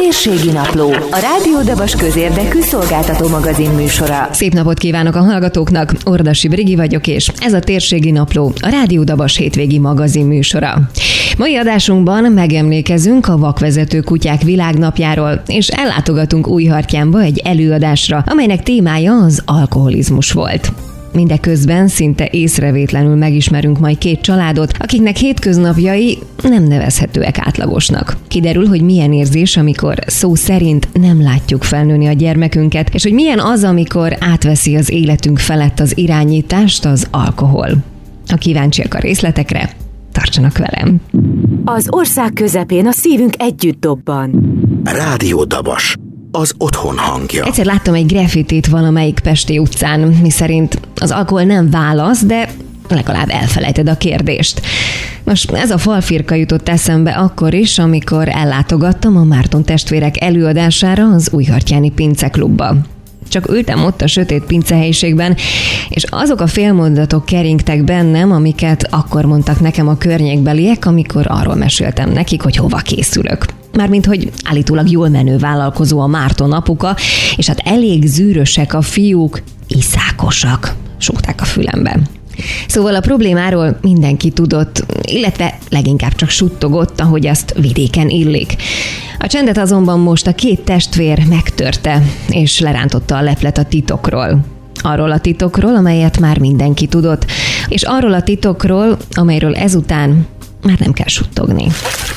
Térségi Napló, a Rádió Dabas közérdekű szolgáltató magazin műsora. Szép napot kívánok a hallgatóknak, Ordasi Brigi vagyok, és ez a Térségi Napló, a Rádió Dabas hétvégi magazin műsora. Mai adásunkban megemlékezünk a vakvezető kutyák világnapjáról, és ellátogatunk Újhartyánba egy előadásra, amelynek témája az alkoholizmus volt. Mindeközben szinte észrevétlenül megismerünk majd két családot, akiknek hétköznapjai nem nevezhetőek átlagosnak. Kiderül, hogy milyen érzés, amikor szó szerint nem látjuk felnőni a gyermekünket, és hogy milyen az, amikor átveszi az életünk felett az irányítást az alkohol. Ha kíváncsiak a részletekre, tartsanak velem! Az ország közepén a szívünk együtt dobban. Rádió Dabas az otthon hangja. Egyszer láttam egy graffitit valamelyik Pesti utcán, miszerint az alkohol nem válasz, de legalább elfelejted a kérdést. Most ez a falfirka jutott eszembe akkor is, amikor ellátogattam a Márton testvérek előadására az Újhartyáni Pinceklubba. Csak ültem ott a sötét pincehelyiségben, és azok a félmondatok keringtek bennem, amiket akkor mondtak nekem a környékbeliek, amikor arról meséltem nekik, hogy hova készülök. Mármint, hogy állítólag jól menő vállalkozó a Márton apuka, és hát elég zűrösek a fiúk, iszákosak, súgták a fülembe. Szóval a problémáról mindenki tudott, illetve leginkább csak suttogott, ahogy azt vidéken illik. A csendet azonban most a két testvér megtörte, és lerántotta a leplet a titokról. Arról a titokról, amelyet már mindenki tudott, és arról a titokról, amelyről ezután már nem kell suttogni.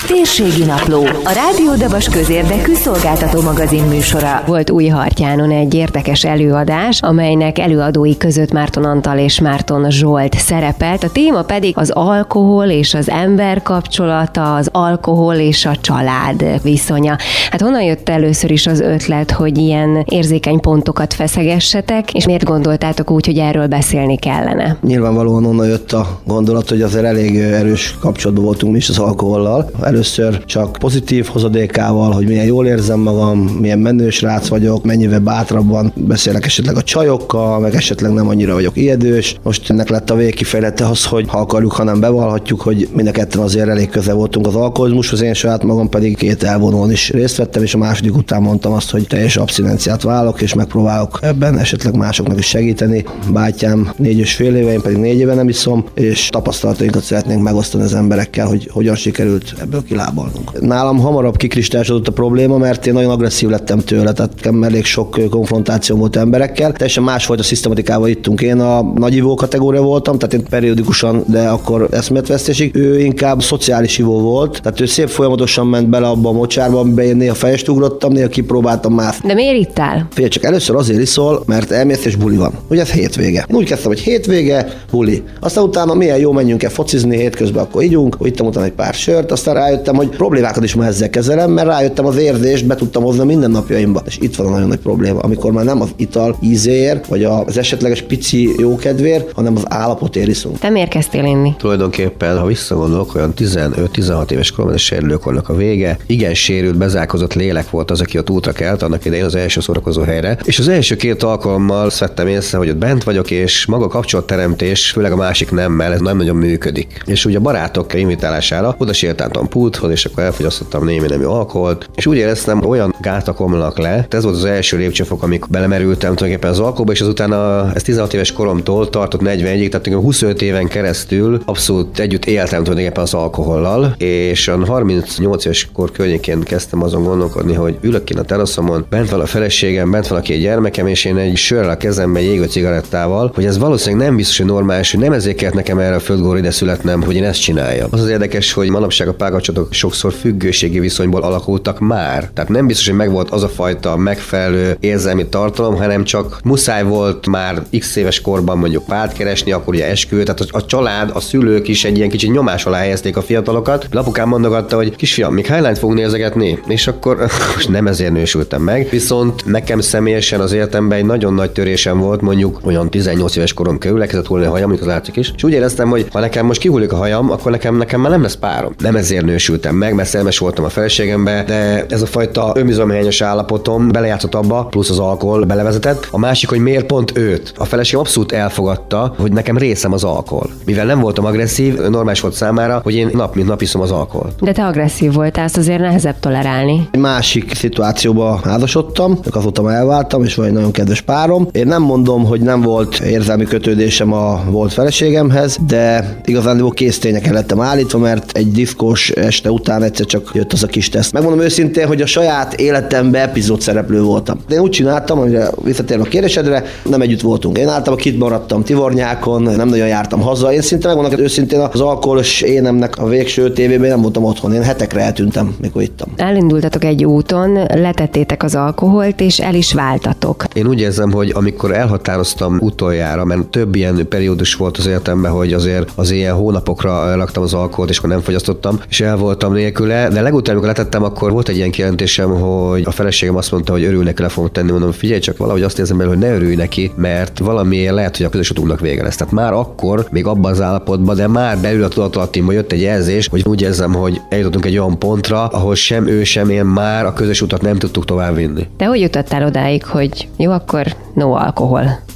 Térségi Napló, a Rádió Dabas közérdekű szolgáltató magazin műsora. Volt új hartyánon egy érdekes előadás, amelynek előadói között Márton Antal és Márton Zsolt szerepelt. A téma pedig az alkohol és az ember kapcsolata, az alkohol és a család viszonya. Hát honnan jött először is az ötlet, hogy ilyen érzékeny pontokat feszegessetek, és miért gondoltátok úgy, hogy erről beszélni kellene? Nyilvánvalóan onnan jött a gondolat, hogy azért elég erős kapcsolatban voltunk mi is az alkohollal. Először csak pozitív hozadékával, hogy milyen jól érzem magam, milyen menős rác vagyok, mennyivel bátrabban beszélek esetleg a csajokkal, meg esetleg nem annyira vagyok ijedős. Most ennek lett a végkifejlete az, hogy ha akarjuk, hanem bevallhatjuk, hogy mind a ketten azért elég közel voltunk az alkoholizmushoz, én saját magam pedig két elvonón is részt vettem, és a második után mondtam azt, hogy teljes abszinenciát válok, és megpróbálok ebben esetleg másoknak is segíteni. Bátyám négy és fél éve, én pedig négy éve nem iszom, és tapasztalatainkat szeretnénk megosztani az emberekkel, hogy hogyan sikerült ebből kilábalnunk. Nálam hamarabb kikristályosodott a probléma, mert én nagyon agresszív lettem tőle, tehát elég sok konfrontáció volt emberekkel. Teljesen más volt a szisztematikával ittunk. Én a nagyivó kategória voltam, tehát én periódikusan, de akkor eszmetvesztésig. Ő inkább szociális ivó volt, tehát ő szép folyamatosan ment bele abba a mocsárba, amiben én néha fejest ugrottam, néha kipróbáltam már. De miért ittál? Figyelj, csak először azért iszol, mert elmész és buli van. Ugye ez hétvége. Én úgy kezdtem, hogy hétvége, buli. Aztán utána milyen jó menjünk el focizni hétközben, akkor ígyunk, ittam utána egy pár sört, aztán rájöttem, hogy problémákat is ma ezzel kezelem, mert rájöttem az érzést, be tudtam hozni minden napjaimba. És itt van a nagyon nagy probléma, amikor már nem az ital ízéért, vagy az esetleges pici jókedvér, hanem az állapotért iszunk. Te miért kezdtél inni? Tulajdonképpen, ha visszagondolok, olyan 15-16 éves koromban a sérülőkornak a vége, igen sérült, bezárkozott lélek volt az, aki ott útra kelt annak idején az első szórakozó helyre. És az első két alkalommal vettem észre, hogy ott bent vagyok, és maga a kapcsolatteremtés, főleg a másik nemmel, ez nem nagyon működik. És ugye a barátok invitálására oda sétáltam pulthoz, és akkor elfogyasztottam némi nemű alkoholt, és úgy éreztem, olyan gátak omlanak le. Ez volt az első lépcsőfok, amikor belemerültem tulajdonképpen az alkoholba, és azután a, ez 16 éves koromtól tartott 41-ig, tehát 25 éven keresztül abszolút együtt éltem tulajdonképpen az alkohollal, és a 38 éves kor környékén kezdtem azon gondolkodni, hogy ülök ki a teraszomon, bent van a feleségem, bent van a két gyermekem, és én egy sörrel a kezemben, egy égő cigarettával, hogy ez valószínűleg nem biztos, hogy normális, hogy nem ezért kellett nekem erre a földgóra ide születnem, hogy én ezt csináljam. Az az érdekes, hogy manapság a párkapcsolatok sokszor függőségi viszonyból alakultak már. Tehát nem biztos, hogy megvolt az a fajta megfelelő érzelmi tartalom, hanem csak muszáj volt már x éves korban mondjuk párt keresni, akkor ugye eskü, tehát a család, a szülők is egy ilyen kicsit nyomás alá helyezték a fiatalokat. Apukám mondogatta, hogy kisfiam, még Highline fog nézegetni, és akkor most nem ezért nősültem meg. Viszont nekem személyesen az életemben egy nagyon nagy törésem volt, mondjuk olyan 18 éves korom körül, elkezdett hullani a hajam, amikor látszik is. És úgy éreztem, hogy ha nekem most kihullik a hajam, akkor nekem nekem már nem lesz párom. Nem ezért nősültem meg, mert szerelmes voltam a feleségembe, de ez a fajta önbizalomhiányos állapotom belejátszott abba, plusz az alkohol belevezetett. A másik, hogy miért pont őt. A feleségem abszolút elfogadta, hogy nekem részem az alkohol. Mivel nem voltam agresszív, normális volt számára, hogy én nap mint nap iszom az alkohol. De te agresszív voltál, ezt azért nehezebb tolerálni. Egy másik szituációba házasodtam, azóta már elváltam, és van egy nagyon kedves párom. Én nem mondom, hogy nem volt érzelmi kötődésem a volt feleségemhez, de igazán késztényeken lettem állítva, mert egy diszkós este után egyszer csak jött az a kis teszt. Megmondom őszintén, hogy a saját életemben epizód szereplő voltam. Én úgy csináltam, amire visszatérve a kérdésedre, nem együtt voltunk. Én általában kit maradtam Tivornyákon, nem nagyon jártam haza. Én szinte megmondom, őszintén az alkoholos énemnek a végső tévében nem voltam otthon. Én hetekre eltűntem, mikor ittam. Elindultatok egy úton, letettétek az alkoholt, és el is váltatok. Én úgy érzem, hogy amikor elhatároztam utoljára, mert több ilyen periódus volt az életemben, hogy azért az ilyen hónapokra laktam az alkoholt, és akkor nem fogyasztottam, és el voltam nélküle, de legutóbb, amikor letettem, akkor volt egy ilyen kijelentésem, hogy a feleségem azt mondta, hogy örül neki, le fogom tenni, mondom, figyelj csak valahogy azt érzem el, hogy ne örülj neki, mert valamiért lehet, hogy a közös utunknak vége lesz. Tehát már akkor, még abban az állapotban, de már belül a tudatalattimban jött egy jelzés, hogy úgy érzem, hogy eljutottunk egy olyan pontra, ahol sem ő, sem én már a közös utat nem tudtuk tovább vinni. De hogy jutottál odáig, hogy jó, akkor no alkohol?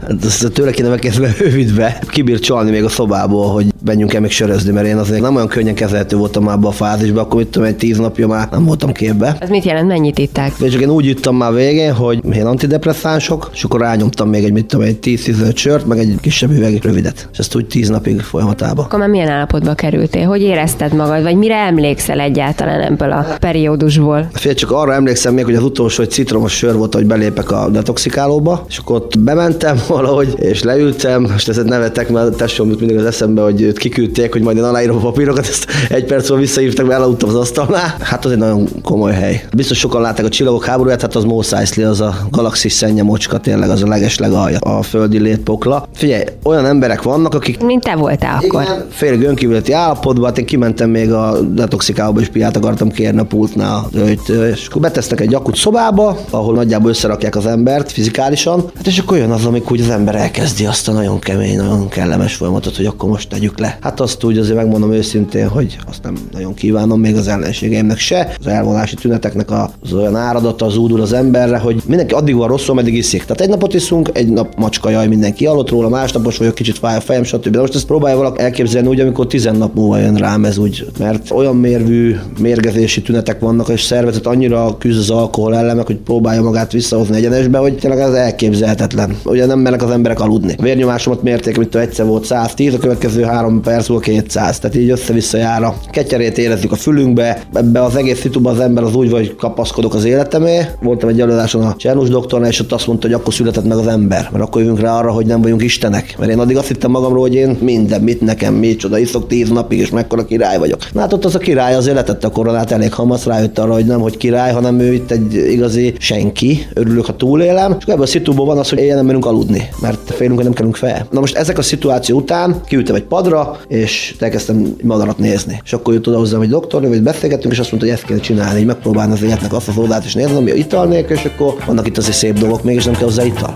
Hát ezt tőle kéne megkezdve rövidbe. Kibír csalni még a szobából, hogy menjünk el még sörözni, mert én azért nem olyan könnyen kezelhető voltam már a fázisba, akkor mit tudom, egy tíz napja már nem voltam képbe. Ez mit jelent, mennyit itták? És én úgy ittam már végén, hogy én antidepresszánsok, és akkor rányomtam még egy, mit tudom, egy 10-15 sört, meg egy kisebb üveg rövidet. És ezt úgy tíz napig folyamatában. Akkor már milyen állapotba kerültél? Hogy érezted magad, vagy mire emlékszel egyáltalán ebből a periódusból? Fél csak arra emlékszem még, hogy az utolsó egy citromos sör volt, hogy belépek a detoxikálóba, és akkor ott bementem valahogy, és leültem, és ezt nevetek, mert tesóm jut mindig az eszembe, hogy őt kiküldték, hogy majd én aláírom a papírokat, ezt egy perc múlva visszahívtak, mert elaludtam az asztalnál. Hát az egy nagyon komoly hely. Biztos sokan látták a csillagok háborúját, hát az Mos Eisley, az a galaxis szennye mocska, tényleg az a legesleg alja, a földi létpokla. Figyelj, olyan emberek vannak, akik Mint te voltál akkor. igen, félig önkívületi állapotban, hát én kimentem még a detoxikálóba, és piát akartam kérni a pultnál a hölgytől, és akkor betesznek egy akut szobába, ahol nagyjából összerakják az embert fizikálisan, hát és akkor jön az, amikor úgy az ember elkezdi azt a nagyon kemény, nagyon kellemes folyamatot, hogy akkor most tegyük le. Hát azt úgy azért megmondom őszintén, hogy azt nem nagyon kívánom még az ellenségeimnek se. Az elvonási tüneteknek az olyan áradata az údul az emberre, hogy mindenki addig van rosszul, ameddig iszik. Tehát egy napot iszunk, egy nap macska jaj, mindenki hallott róla, másnapos vagyok, kicsit fáj a fejem, stb. De most ezt próbálja valaki elképzelni úgy, amikor tizen nap múlva jön rám ez úgy, mert olyan mérvű mérgezési tünetek vannak, és szervezet annyira küzd az alkohol ellen, hogy próbálja magát visszahozni egyenesbe, hogy tényleg ez elképzelhetetlen. Ugye nem mernek az emberek aludni. A vérnyomásomat mérték, mint egyszer volt 110, a következő három perc volt 200, tehát így össze-vissza jár a ketyerét érezzük a fülünkbe. Ebbe az egész szituban az ember az úgy vagy kapaszkodok az életemé. Voltam egy előadáson a Csernus doktornál, és ott azt mondta, hogy akkor született meg az ember, mert akkor jövünk rá arra, hogy nem vagyunk istenek. Mert én addig azt hittem magamról, hogy én minden, mit nekem, mit csoda, iszok tíz napig, és mekkora király vagyok. Na hát ott az a király azért letette a koronát elég hamar, rájött arra, hogy nem, hogy király, hanem ő itt egy igazi senki. Örülök, ha túlélem. És ebből a szitúból van az, hogy éjjel nem merünk aludni, mert félünk, hogy nem kellünk fel. Na most ezek a szituáció után kiültem egy padra, és elkezdtem madarat nézni. És akkor jött oda hozzám egy doktor, hogy beszélgettünk, és azt mondta, hogy ezt kell csinálni, hogy megpróbálni az életnek azt az oldalt is nézni, ami ital nélkül, és akkor vannak itt azért szép dolgok, mégis nem kell hozzá ital.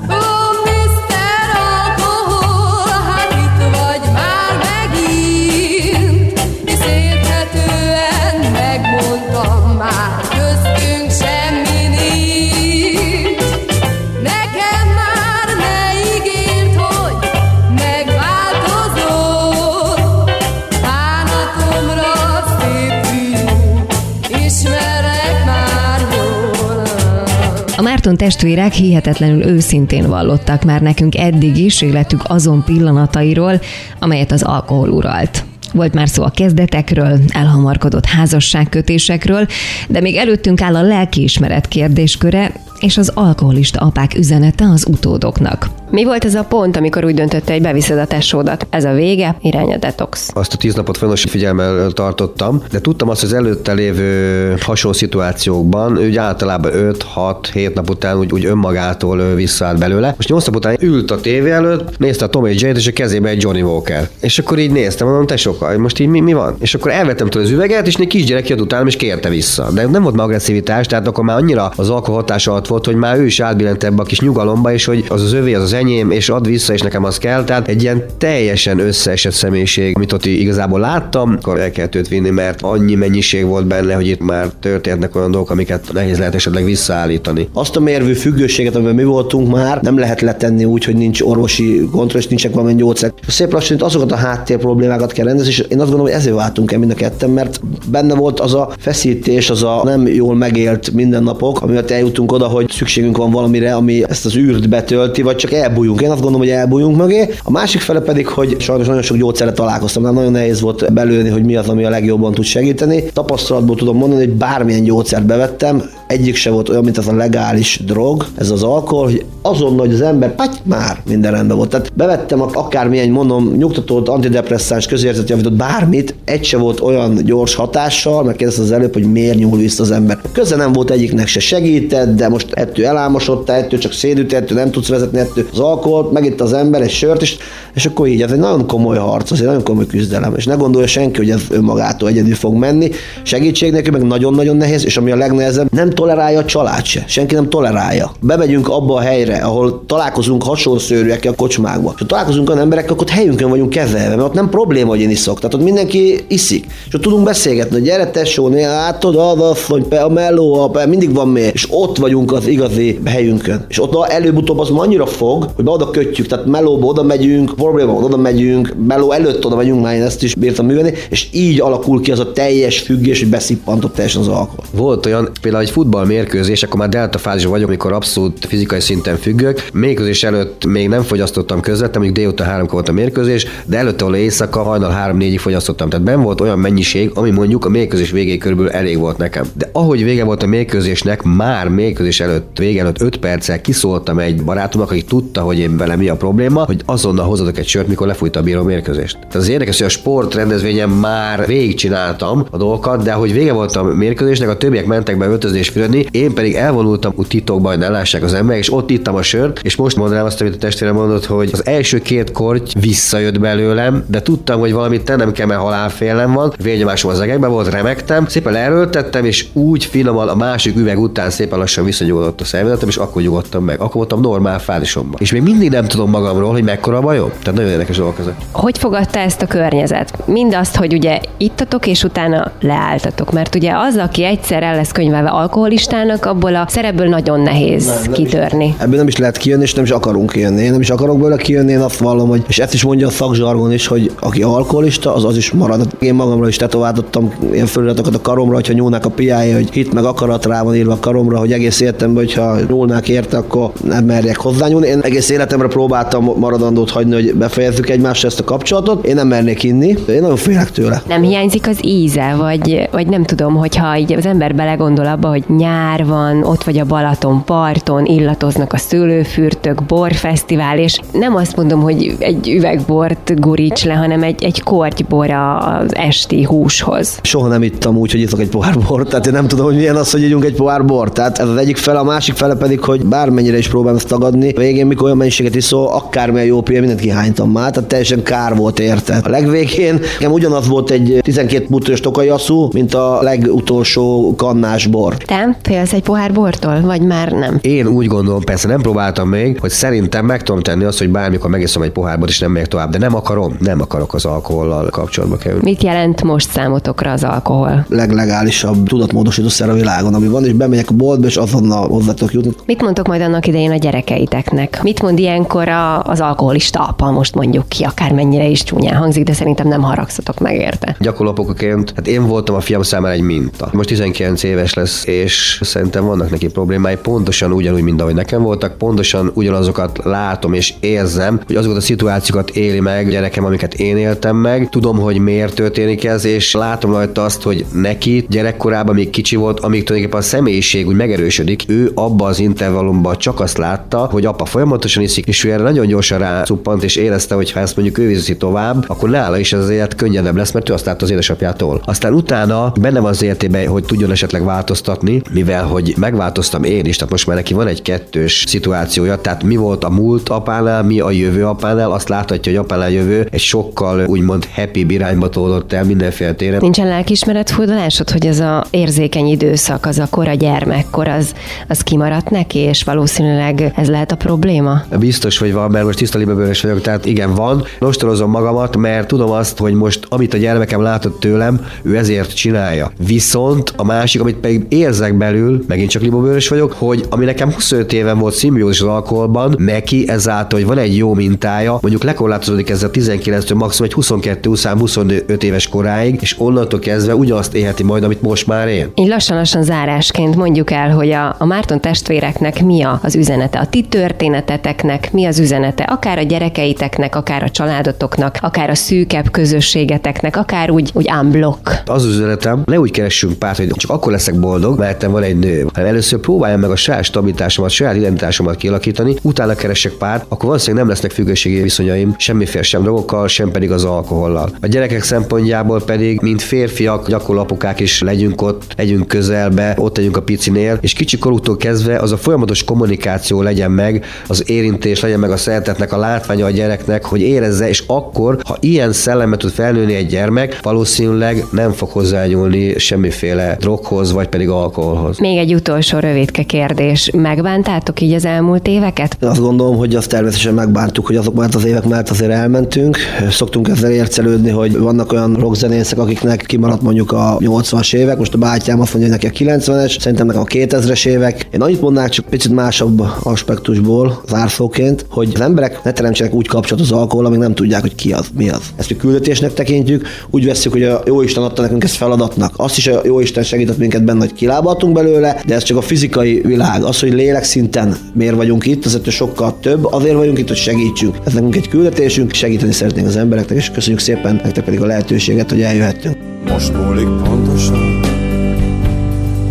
Testvérek hihetetlenül őszintén vallottak már nekünk eddig is életük azon pillanatairól, amelyet az alkohol uralt. Volt már szó a kezdetekről, elhamarkodott házasságkötésekről, de még előttünk áll a lelkiismeret kérdésköre, és az alkoholista apák üzenete az utódoknak. Mi volt ez a pont, amikor úgy döntötte, hogy beviszed a tesódat? Ez a vége, irány a detox. Azt a tíz napot folyamatos figyelmel tartottam, de tudtam azt, hogy az előtte lévő hasonló szituációkban, úgy általában 5-6-7 nap után úgy, úgy önmagától visszaállt belőle. Most 8 nap után ült a tévé előtt, nézte a Tommy J-t, és a kezébe egy Johnny Walker. És akkor így néztem, mondom, te sokkal, most így mi, mi van? És akkor elvettem tőle az üveget, és egy kisgyerek jött utánam, és kérte vissza. De nem volt már agresszivitás, tehát akkor már annyira az alkohol folyamat volt, hogy már ő is átbillent ebbe a kis nyugalomba, és hogy az az övé, az az enyém, és ad vissza, és nekem az kell. Tehát egy ilyen teljesen összeesett személyiség, amit ott igazából láttam, akkor el kellett őt vinni, mert annyi mennyiség volt benne, hogy itt már történnek olyan dolgok, amiket nehéz lehet esetleg visszaállítani. Azt a mérvű függőséget, amiben mi voltunk már, nem lehet letenni úgy, hogy nincs orvosi kontroll, és nincsenek valamilyen gyógyszer. Szép lassan itt azokat a háttér problémákat kell rendezni, és én azt gondolom, hogy ezért váltunk el mind a ketten, mert benne volt az a feszítés, az a nem jól megélt mindennapok, amivel eljutunk oda, hogy szükségünk van valamire, ami ezt az űrt betölti, vagy csak elbújunk. Én azt gondolom, hogy elbújunk mögé. A másik fele pedig, hogy sajnos nagyon sok gyógyszerre találkoztam, nem nagyon nehéz volt belőni, hogy mi az, ami a legjobban tud segíteni. Tapasztalatból tudom mondani, hogy bármilyen gyógyszert bevettem, egyik se volt olyan, mint az a legális drog, ez az alkohol, hogy azonnal, hogy az ember, paty, már minden rendben volt. Tehát bevettem ak- akármilyen, mondom, nyugtatót, antidepresszáns, közérzeti javított, bármit, egy se volt olyan gyors hatással, meg kérdezte az előbb, hogy miért nyúl vissza az ember. Köze nem volt egyiknek se segített, de most ettől elámosodtál, ettől csak szédült, ettől nem tudsz vezetni, ettől az alkoholt, megitt az ember egy sört, és, és akkor így, ez egy nagyon komoly harc, ez egy nagyon komoly küzdelem, és ne gondolja senki, hogy ez önmagától egyedül fog menni. Segítség nélkül meg nagyon-nagyon nehéz, és ami a legnehezebb, nem tolerálja a család se. Senki nem tolerálja. Bemegyünk abba a helyre, ahol találkozunk hasonló szőrűekkel a kocsmákba. És ha találkozunk olyan emberekkel, akkor ott helyünkön vagyunk kezelve, mert ott nem probléma, hogy én iszok. Tehát ott mindenki iszik. És ott tudunk beszélgetni, hogy gyere tesó, néha látod, az asszony, pe, a meló, a, mindig van még. És ott vagyunk az igazi helyünkön. És ott előbb-utóbb az annyira fog, hogy be oda kötjük, tehát melóba oda megyünk, probléma oda megyünk, meló előtt oda megyünk, már én ezt is bírtam művelni, és így alakul ki az a teljes függés, hogy beszippantott teljesen az alkohol. Volt olyan, például egy futballmérkőzés, akkor már delta fázisban vagyok, amikor abszolút fizikai szinten függök. Mérkőzés előtt még nem fogyasztottam közvetlen, mondjuk délután háromkor volt a mérkőzés, de előtte való éjszaka hajnal 3-4-ig fogyasztottam. Tehát ben volt olyan mennyiség, ami mondjuk a mérkőzés végéig körülbelül elég volt nekem. De ahogy vége volt a mérkőzésnek, már mérkőzés előtt, vége előtt 5 perccel kiszóltam egy barátomnak, aki tudta, hogy én vele mi a probléma, hogy azonnal hozadok egy sört, mikor lefújta a bíró mérkőzést. Tehát az érdekes, hogy a sport rendezvényen már végigcsináltam a dolgokat, de hogy vége volt a mérkőzésnek, a többiek mentek be öltözés fürödni, én pedig elvonultam úgy titokban, hogy ne lássák az ember, és ott ittam a sört, és most mondanám azt, amit a testvérem mondott, hogy az első két korty visszajött belőlem, de tudtam, hogy valamit tennem kell, mert halálfélem van, vérnyomásom az egekben volt, remektem, szépen leerőltettem, és úgy finoman a másik üveg után szépen lassan visszanyugodott a szervezetem, és akkor nyugodtam meg. Akkor voltam normál fázisomban. És még mindig nem tudom magamról, hogy mekkora a bajom. Tehát nagyon érdekes dolgok ezek. Hogy fogadta ezt a környezet? Mindazt, hogy ugye ittatok, és utána leálltatok. Mert ugye az, aki egyszer el lesz könyvelve alkoholistának, abból a szerepből nagyon nehéz Nem, nem kitörni. Is, ebből nem is lehet kijönni, és nem is akarunk kijönni. Én nem is akarok belőle kijönni, én azt vallom, hogy, és ezt is mondja a szakzsargon is, hogy aki alkoholista, az az is marad. Én magamra is tetováltottam ilyen feliratokat a karomra, hogyha nyúlnak a piája, hogy hit meg akarat rá van írva a karomra, hogy egész életemben, hogyha nyúlnák érte, akkor nem merjek hozzányúlni. Én egész életemre próbáltam maradandót hagyni, hogy befejezzük egymásra ezt a kapcsolatot. Én nem mernék inni, én nagyon félek tőle. Nem hiányzik az íze, vagy, vagy nem tudom, hogyha így az ember belegondol abba, hogy nyár van, ott vagy a Balaton parton, illatoznak a szőlőfürtök, borfesztivál, és nem azt mondom, hogy egy üvegbort guríts le, hanem egy, egy kortybor az esti húshoz. Soha nem ittam úgy, hogy iszok egy pohár bort, tehát én nem tudom, hogy milyen az, hogy ígyunk egy pohár bort. Tehát ez az egyik fele, a másik fele pedig, hogy bármennyire is próbálom ezt tagadni, végén mikor olyan mennyiséget iszol, akármilyen jó pia, mindent kihánytam már, tehát teljesen kár volt érte. A legvégén nekem ugyanaz volt egy 12 butős tokajasszú, mint a legutolsó kannás bor. Te félsz egy pohár bortól, vagy már nem? Én úgy gondolom, persze nem próbáltam még, hogy szerintem meg tudom tenni azt, hogy bármikor megiszom egy pohárbot, és nem megyek tovább, de nem akarom, nem akarok az alkohollal kapcsolatba kerülni. Mit jelent most számotokra az alkohol? leglegálisabb tudatmódosítószer a világon, ami van, és bemegyek a boltba, és azonnal hozzá tudok jutni. Mit mondtok majd annak idején a gyerekeiteknek? Mit mond ilyenkor a, az alkoholista apa, most mondjuk ki, akármennyire is csúnyán hangzik, de szerintem nem haragszatok meg érte. Gyakorlópokaként, hát én voltam a fiam számára egy minta. Most 19 éves lesz, és szerintem vannak neki problémái, pontosan ugyanúgy, mint ahogy nekem voltak, pontosan ugyanazokat látom és érzem, hogy azokat a szituációkat éli meg gyerekem, amiket én éltem meg. Tudom, hogy miért történik ez, és látom rajta azt, hogy neki gyerekkorában még kicsi volt, amíg tulajdonképpen a személyiség úgy megerősödik, ő abba az intervallumban csak azt látta, hogy apa folyamatosan iszik, és ő erre nagyon gyorsan rácuppant, és érezte, hogy ha ezt mondjuk ő viszi tovább, akkor nála is az élet könnyedebb lesz, mert ő azt látta az édesapjától. Aztán utána benne van az életében, hogy tudjon esetleg változtatni, mivel hogy megváltoztam én is, tehát most már neki van egy kettős szituációja, tehát mi volt a múlt apánál, mi a jövő apánál, azt láthatja, hogy apánál jövő egy sokkal úgymond happy irányba tolódott el mindenféle téren. Nincsen lelkismeret fordulásod, hogy ez a érzékeny időszak, az a kora gyermekkor, az, az kimaradt neki, és valószínűleg ez lehet a probléma? Biztos, hogy van, mert most tiszta libabőrös vagyok, tehát igen, van. Nostorozom magamat, mert tudom azt, hogy most amit a gyermekem látott tőlem, ő ezért csinálja. Viszont a másik, amit pedig érzek belül, megint csak libabőrös vagyok, hogy ami nekem 25 éven volt szimbiózis az alkoholban, neki ezáltal, hogy van egy jó mintája, mondjuk lekorlátozódik ezzel 19-től maximum egy 22 25 éves koráig, és onnantól kezdve ugyanazt élheti majd, amit most már él. Így lassan-lassan zárásként mondjuk el, hogy a, a Márton testvéreknek mi a, az üzenete, a ti történeteteknek mi az üzenete, akár a gyerekeiteknek, akár a családotoknak, akár a szűkebb közösségeteknek, akár úgy, úgy unblock. Az üzenetem, ne úgy keressünk párt, hogy csak akkor leszek boldog, mert van egy nő, hanem először próbáljam meg a saját stabilitásomat, saját identitásomat kialakítani, utána keresek párt, akkor valószínűleg nem lesznek függőségi viszonyaim semmiféle sem drogokkal, sem pedig az alkohollal. A gyerekek szempontjából pedig, mint férfiak, gyakorló apukák is legyünk ott, legyünk közelbe, ott legyünk a picinél, és kicsi korútól kezdve az a folyamatos kommunikáció legyen meg, az érintés legyen meg a szeretetnek a látványa a gyereknek, hogy érezze, és akkor, ha ilyen szellemet tud felnőni egy gyermek, valószínűleg nem fog hozzányúlni semmiféle droghoz, vagy pedig alkoholhoz. Még egy utolsó rövidke kérdés. Megbántátok így az elmúlt éveket? Azt gondolom, hogy azt természetesen megbántuk, hogy azok mellett az évek mellett azért elmentünk. Szoktunk ezzel ércelődni, hogy vannak olyan rockzenészek, akiknek kimaradt mondjuk a 80-as évek, most a bátyám azt mondja, hogy neki a 90-es, szerintem nekem a 2000-es évek. Én annyit mondnák csak picit másabb aspektusból, zárszóként, hogy az emberek ne teremtsenek úgy kapcsolatot az alkohol, amíg nem tudják, hogy ki az, mi az. Ezt mi küldetésnek tekintjük, úgy veszük, hogy a Jóisten adta nekünk ezt feladatnak. Azt is a Jóisten segített minket benne, hogy kilábaltunk belőle, de ez csak a fizikai világ. Az, hogy lélek szinten miért vagyunk itt, azért sokkal több, azért vagyunk itt, hogy segítsünk. Ez nekünk egy küldetésünk, segíteni szeretnénk az embereknek, és köszönjük szépen nektek pedig a lehetőséget, hogy eljöhettünk. Most múlik pontosan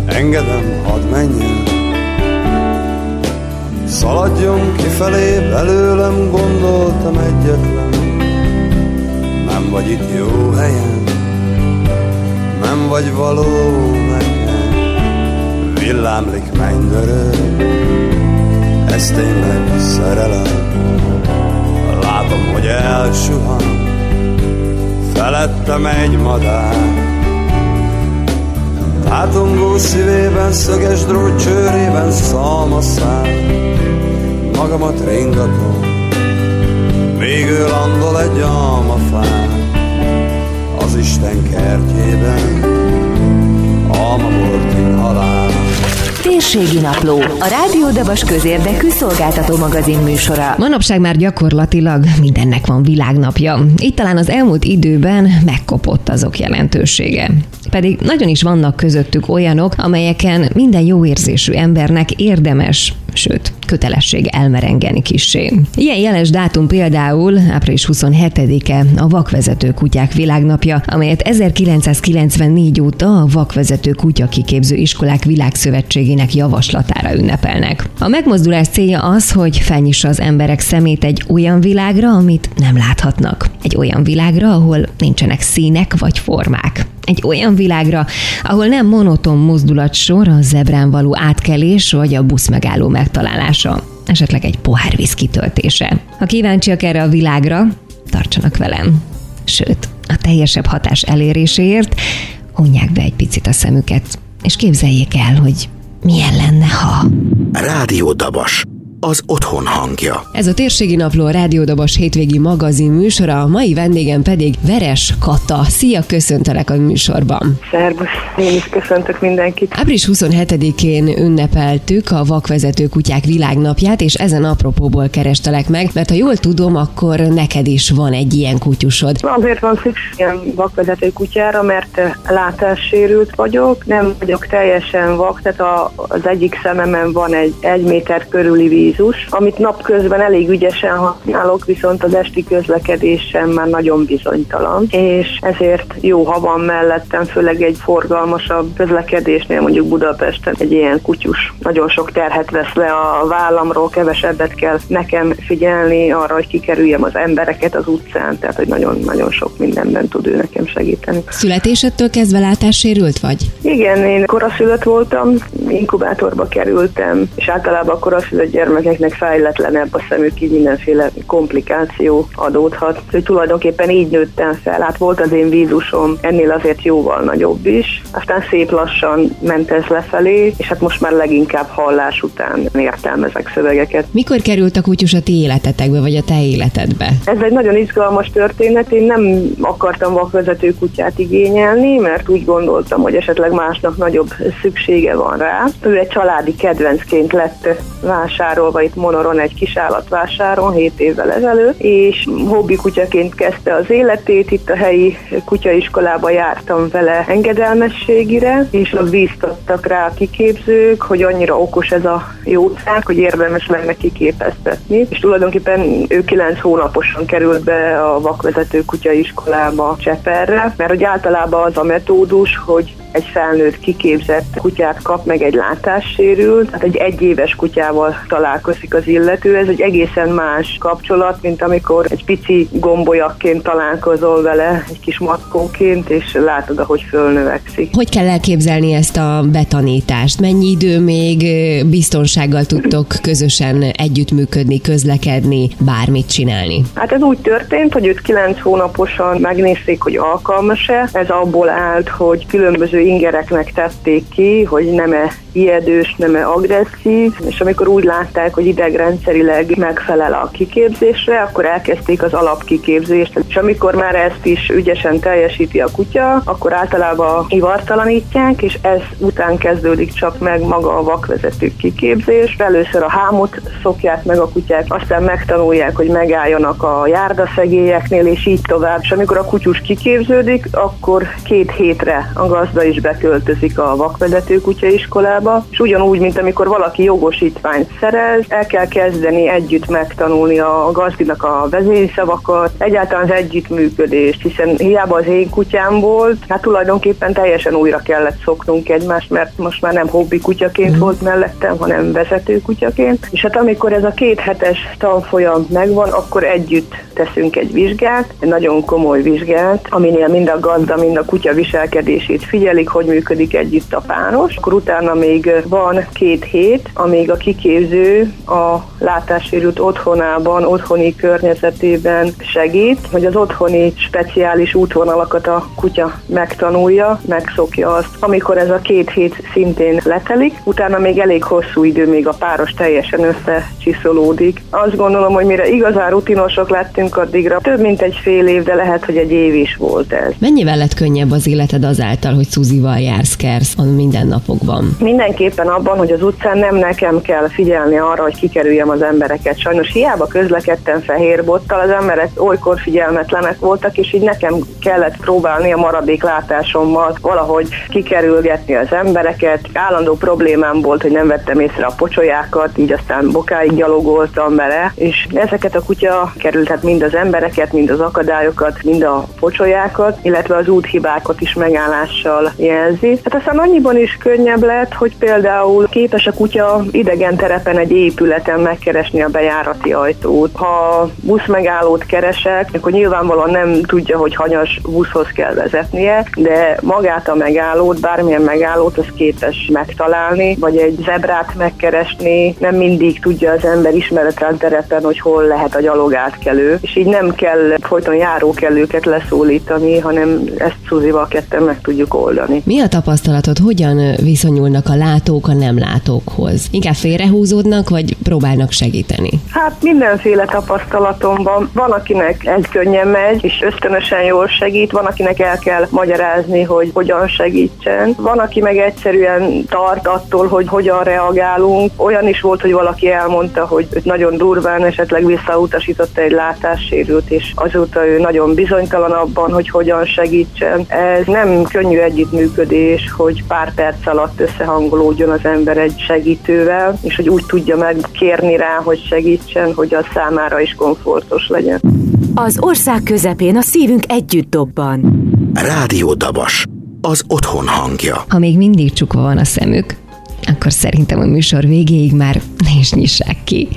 Engedem, hadd menjen Szaladjon kifelé belőlem Gondoltam egyetlen. Nem vagy itt jó helyen Nem vagy való nekem Villámlik mennydörög Ez tényleg szerelem. Látom, hogy elsuhan felettem egy madár. Tátongó szívében, szöges drót csőrében szalmaszál, magamat ringatom, végül landol egy almafán, az Isten kertjében, almabortin halál. Térségi Napló, a Rádió Dabas közérdekű szolgáltató magazin műsora. Manapság már gyakorlatilag mindennek van világnapja. Itt talán az elmúlt időben megkopott azok jelentősége. Pedig nagyon is vannak közöttük olyanok, amelyeken minden jó érzésű embernek érdemes, sőt, kötelesség elmerengeni kissé. Ilyen jeles dátum például április 27-e a vakvezető kutyák világnapja, amelyet 1994 óta a vakvezető kutya kiképző iskolák világszövetségének javaslatára ünnepelnek. A megmozdulás célja az, hogy felnyissa az emberek szemét egy olyan világra, amit nem láthatnak. Egy olyan világra, ahol nincsenek színek vagy formák egy olyan világra, ahol nem monoton mozdulatsor a zebrán való átkelés vagy a busz megálló megtalálása, esetleg egy pohár víz kitöltése. Ha kíváncsiak erre a világra, tartsanak velem. Sőt, a teljesebb hatás eléréséért hunják be egy picit a szemüket, és képzeljék el, hogy milyen lenne, ha... Rádió Dabas. Az otthon hangja. Ez a Térségi Napló a Rádiódobos hétvégi magazin műsora, a mai vendégem pedig Veres Kata. Szia, köszöntelek a műsorban. Szervusz, én is köszöntök mindenkit. Április 27-én ünnepeltük a vakvezető kutyák világnapját, és ezen apropóból kerestelek meg, mert ha jól tudom, akkor neked is van egy ilyen kutyusod. Azért van szükségem vakvezető kutyára, mert látássérült vagyok, nem vagyok teljesen vak, tehát a, az egyik szememen van egy egy méter körüli víz vízus, amit napközben elég ügyesen használok, viszont az esti közlekedésem már nagyon bizonytalan, és ezért jó, ha van mellettem, főleg egy forgalmasabb közlekedésnél, mondjuk Budapesten egy ilyen kutyus nagyon sok terhet vesz le a vállamról, kevesebbet kell nekem figyelni arra, hogy kikerüljem az embereket az utcán, tehát hogy nagyon-nagyon sok mindenben tud ő nekem segíteni. Születésedtől kezdve látássérült vagy? Igen, én koraszülött voltam, inkubátorba kerültem, és általában a koraszülött gyermekeknek fejletlenebb a szemük, így mindenféle komplikáció adódhat. Hogy tulajdonképpen így nőttem fel, hát volt az én vízusom, ennél azért jóval nagyobb is. Aztán szép lassan ment ez lefelé, és hát most már leginkább hallás után értelmezek szövegeket. Mikor került a kutyus a ti életetekbe, vagy a te életedbe? Ez egy nagyon izgalmas történet, én nem akartam vakvezető kutyát igényelni, mert úgy gondoltam, hogy esetleg másnak nagyobb szüksége van rá. Ő egy családi kedvencként lett vásárolva itt Monoron egy kis állatvásáron 7 évvel ezelőtt, és hobbi kutyaként kezdte az életét, itt a helyi kutyaiskolába jártam vele engedelmességire, és ott bíztattak rá a kiképzők, hogy annyira okos ez a jószág, hogy érdemes lenne kiképeztetni, és tulajdonképpen ő 9 hónaposan került be a vakvezető kutyaiskolába Cseperre, mert hogy általában az a metódus, hogy egy felnőtt kiképzett kutyát kap meg egy látássérült, tehát egy egyéves kutyával találkozik az illető. Ez egy egészen más kapcsolat, mint amikor egy pici gombolyakként találkozol vele, egy kis matkóként, és látod, ahogy fölnövekszik. Hogy kell elképzelni ezt a betanítást? Mennyi idő még biztonsággal tudtok közösen együttműködni, közlekedni, bármit csinálni? Hát ez úgy történt, hogy őt 9 hónaposan megnézték, hogy alkalmas-e. Ez abból állt, hogy különböző ingereknek tették ki, hogy nem-e ijedős, nem-e agresszív, és amikor úgy látták, hogy idegrendszerileg megfelel a kiképzésre, akkor elkezdték az alapkiképzést, és amikor már ezt is ügyesen teljesíti a kutya, akkor általában ivartalanítják, és ez után kezdődik csak meg maga a vakvezető kiképzés. Először a hámot szokják meg a kutyák, aztán megtanulják, hogy megálljanak a járdaszegélyeknél, és így tovább. És amikor a kutyus kiképződik, akkor két hétre a gazda is beköltözik a vakvezető kutyaiskolába, és ugyanúgy, mint amikor valaki jogosítványt szerez, el kell kezdeni együtt megtanulni a gazdinak a vezényszavakat, egyáltalán az együttműködést, hiszen hiába az én kutyám volt, hát tulajdonképpen teljesen újra kellett szoknunk egymást, mert most már nem hobbi kutyaként volt mellettem, hanem vezető kutyaként. És hát amikor ez a két hetes tanfolyam megvan, akkor együtt teszünk egy vizsgát, egy nagyon komoly vizsgát, aminél mind a gazda, mind a kutya viselkedését figyelik, hogy működik együtt a páros. Akkor utána még van két hét, amíg a kiképző a látássérült otthonában, otthoni környezetében segít, hogy az otthoni speciális útvonalakat a kutya megtanulja, megszokja azt. Amikor ez a két hét szintén letelik, utána még elég hosszú idő, még a páros teljesen összecsiszolódik. Azt gondolom, hogy mire igazán rutinosok lettünk addigra, több mint egy fél év, de lehet, hogy egy év is volt ez. Mennyivel lett könnyebb az életed azáltal, hogy Szuzival jársz, kersz a mindennapokban? Mindenképpen abban, hogy az utcán nem nekem kell figyelni arra, hogy kikerüljem az embereket. Sajnos hiába közlekedtem fehér bottal, az emberek olykor figyelmetlenek voltak, és így nekem kellett próbálni a maradék látásommal valahogy kikerülgetni az embereket. Állandó problémám volt, hogy nem vettem észre a pocsolyákat, így aztán bokáig gyalogoltam bele, és ezeket a kutya került, hát mind az embereket, mind az akadályokat, mind a pocsolyákat, illetve az úthibákat is megállással jelzi. Hát aztán annyiban is könnyebb lett, hogy például képes a kutya idegen terepen egy épületen megkeresni a bejárati ajtót. Ha busz megállót keresek, akkor nyilvánvalóan nem tudja, hogy hanyas buszhoz kell vezetnie, de magát a megállót, bármilyen megállót, az képes megtalálni, vagy egy zebrát megkeresni. Nem mindig tudja az ember ismeretlen terepen, hogy hol lehet a gyalogátkelő, és így nem kell folyton járókelőket leszólítani, hanem ezt Szuzival ketten meg tudjuk oldani. Mi a tapasztalatod, hogyan viszonyulnak a látók a nem látókhoz? Inkább félrehúzódnak, vagy próbálnak segíteni? Hát mindenféle tapasztalatom van. Van, akinek ez könnyen megy, és ösztönösen jól segít, van, akinek el kell magyarázni, hogy hogyan segítsen. Van, aki meg egyszerűen tart attól, hogy hogyan reagálunk. Olyan is volt, hogy valaki elmondta, hogy őt nagyon durván esetleg visszautasította egy látássérült, és azóta ő nagyon bizonytalan abban, hogy hogyan segítsen. Ez nem könnyű együttműködés, hogy pár perc alatt összehangolódjon az ember egy segítővel, és hogy úgy tudja megkérni rá, hogy segítsen, hogy az számára is komfortos legyen. Az ország közepén a szívünk együtt dobban. Rádió Dabas. Az otthon hangja. Ha még mindig csukva van a szemük, akkor szerintem a műsor végéig már ne is nyissák ki.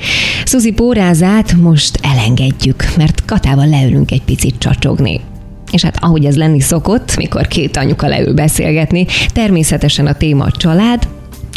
Szuzi pórázát most elengedjük, mert Katával leülünk egy picit csacsogni. És hát ahogy ez lenni szokott, mikor két anyuka leül beszélgetni, természetesen a téma a család,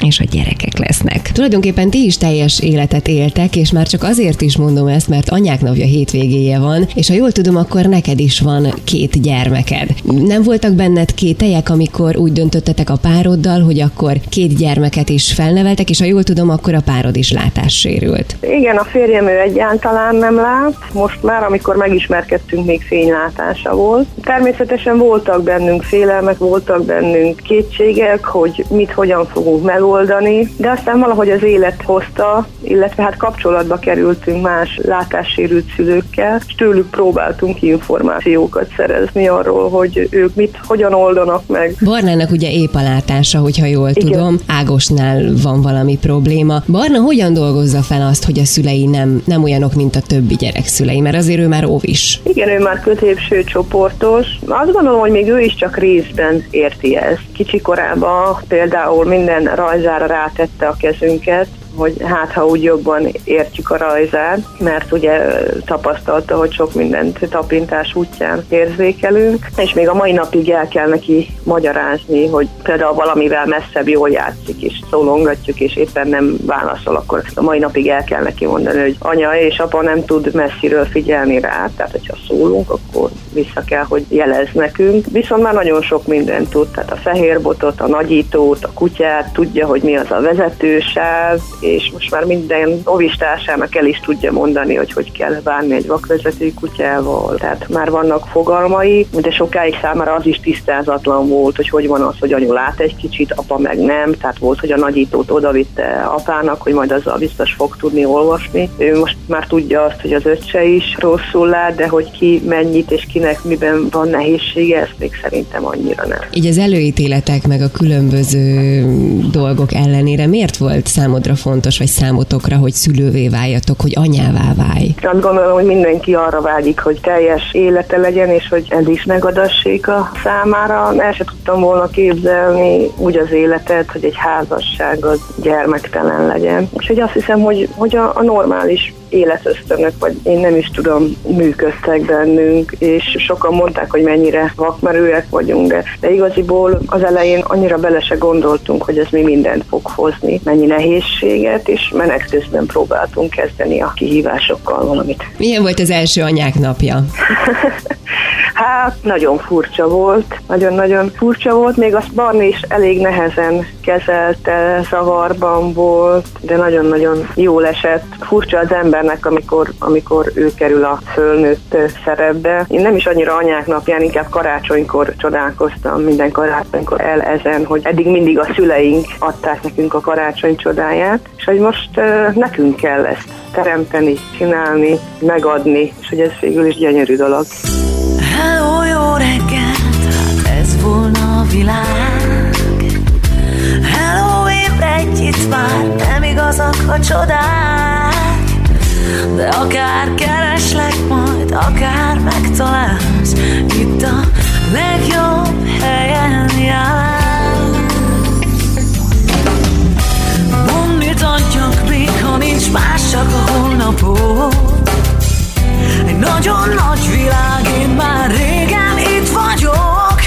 és a gyerekek lesznek. Tulajdonképpen ti is teljes életet éltek, és már csak azért is mondom ezt, mert anyák napja hétvégéje van, és ha jól tudom, akkor neked is van két gyermeked. Nem voltak benned kételyek, amikor úgy döntöttetek a pároddal, hogy akkor két gyermeket is felneveltek, és ha jól tudom, akkor a párod is látássérült. Igen, a férjem ő egyáltalán nem lát. Most már, amikor megismerkedtünk, még fénylátása volt. Természetesen voltak bennünk félelmek, voltak bennünk kétségek, hogy mit, hogyan fogunk megoldani, de aztán valahogy az élet hozta, illetve hát kapcsolatba kerültünk más látássérült szülőkkel, és tőlük próbáltunk információkat szerezni arról, hogy ők mit, hogyan oldanak meg. Barnának ugye épp a látása, hogyha jól Igen. tudom. Ágosnál van valami probléma. Barna hogyan dolgozza fel azt, hogy a szülei nem, nem olyanok, mint a többi gyerek szülei? Mert azért ő már óvis. Igen, ő már középső csoportos. Azt gondolom, hogy még ő is csak részben érti ezt. Kicsi korában például minden rajzára rátette a kezünket, hogy hát ha úgy jobban értjük a rajzát, mert ugye tapasztalta, hogy sok mindent tapintás útján érzékelünk, és még a mai napig el kell neki magyarázni, hogy például valamivel messzebb jól játszik, és szólongatjuk, és éppen nem válaszol, akkor a mai napig el kell neki mondani, hogy anya és apa nem tud messziről figyelni rá, tehát hogyha szólunk, akkor vissza kell, hogy jelez nekünk. Viszont már nagyon sok mindent tud, tehát a fehérbotot, a nagyítót, a kutyát, tudja, hogy mi az a vezetősáv, és most már minden ovistársának el is tudja mondani, hogy hogy kell bánni egy vakvezető kutyával. Tehát már vannak fogalmai, de sokáig számára az is tisztázatlan volt, hogy hogy van az, hogy anyu lát egy kicsit, apa meg nem. Tehát volt, hogy a nagyítót odavitte apának, hogy majd azzal biztos fog tudni olvasni. Ő most már tudja azt, hogy az öccse is rosszul lát, de hogy ki mennyit és kinek miben van nehézsége, ezt még szerintem annyira nem. Így az előítéletek meg a különböző dolgok ellenére miért volt számodra fontos, vagy számotokra, hogy szülővé váljatok, hogy anyává válj? Azt gondolom, hogy mindenki arra vágyik, hogy teljes élete legyen, és hogy ez is megadassék a számára. El sem tudtam volna képzelni úgy az életet, hogy egy házasság az gyermektelen legyen. Úgyhogy azt hiszem, hogy, hogy a, a normális életösztönök, vagy én nem is tudom, működtek bennünk, és sokan mondták, hogy mennyire vakmerőek vagyunk, de, de igaziból az elején annyira bele se gondoltunk, hogy ez mi mindent fog hozni, mennyi nehézséget, és menet közben próbáltunk kezdeni a kihívásokkal valamit. Milyen volt az első anyák napja? Hát nagyon furcsa volt, nagyon-nagyon furcsa volt, még azt Barni is elég nehezen kezelte, zavarban volt, de nagyon-nagyon jól esett. Furcsa az embernek, amikor, amikor ő kerül a fölnőtt szerepbe. Én nem is annyira anyák napján, inkább karácsonykor csodálkoztam, minden karácsonykor el ezen, hogy eddig mindig a szüleink adták nekünk a karácsony csodáját, és hogy most nekünk kell ezt teremteni, csinálni, megadni, és hogy ez végül is gyönyörű dolog. Hello, jó reggelt, hát ez volna a világ. Hello, ébredj, itt már nem igazak a csodák. De akár kereslek majd, akár megtalálsz, itt a legjobb helyen jársz. Mondd, mit adjak még, ha nincs más, csak a holnapot. Egy nagyon nagy világ, én már régen itt vagyok,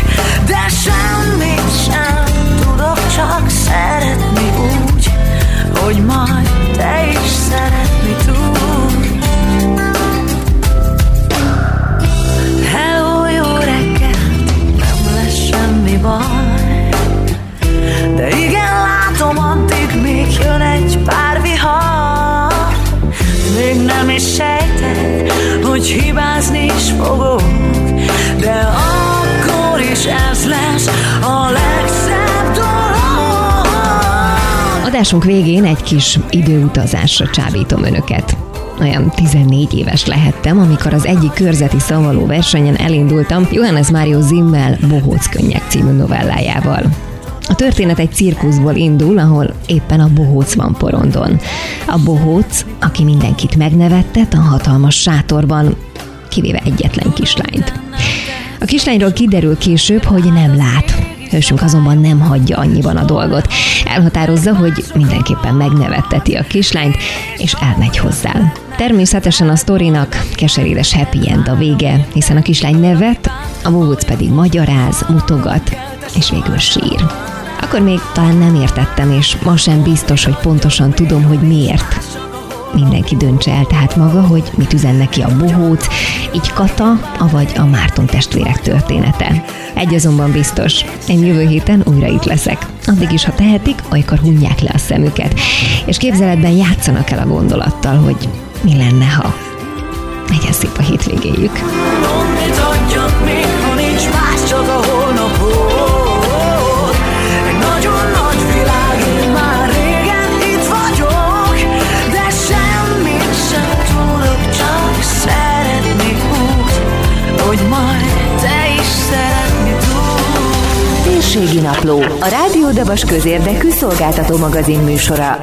de semmit sem tudok csak szeretni úgy, hogy majd te is szeretni hibázni is fogok, de akkor is ez lesz a legszebb dolog. Adásunk végén egy kis időutazásra csábítom önöket. olyan 14 éves lehettem, amikor az egyik körzeti szavaló versenyen elindultam Johannes Mário Zimmel Bohóc könnyek című novellájával. A történet egy cirkuszból indul, ahol éppen a bohóc van porondon. A bohóc, aki mindenkit megnevettet a hatalmas sátorban, kivéve egyetlen kislányt. A kislányról kiderül később, hogy nem lát. Hősünk azonban nem hagyja annyiban a dolgot. Elhatározza, hogy mindenképpen megnevetteti a kislányt, és elmegy hozzá. Természetesen a sztorinak keserédes happy end a vége, hiszen a kislány nevet, a bohóc pedig magyaráz, mutogat, és végül sír. Akkor még talán nem értettem, és ma sem biztos, hogy pontosan tudom, hogy miért. Mindenki döntse el tehát maga, hogy mit üzen neki a bohóc, így Kata, avagy a Márton testvérek története. Egy azonban biztos, én jövő héten újra itt leszek. Addig is, ha tehetik, olykor hunják le a szemüket, és képzeletben játszanak el a gondolattal, hogy mi lenne, ha. Legyen szép a hétvégéjük. Mit adjak még, ha nincs más, csak a Térségi Napló, a Rádió Dabas közérdekű szolgáltató magazin műsora.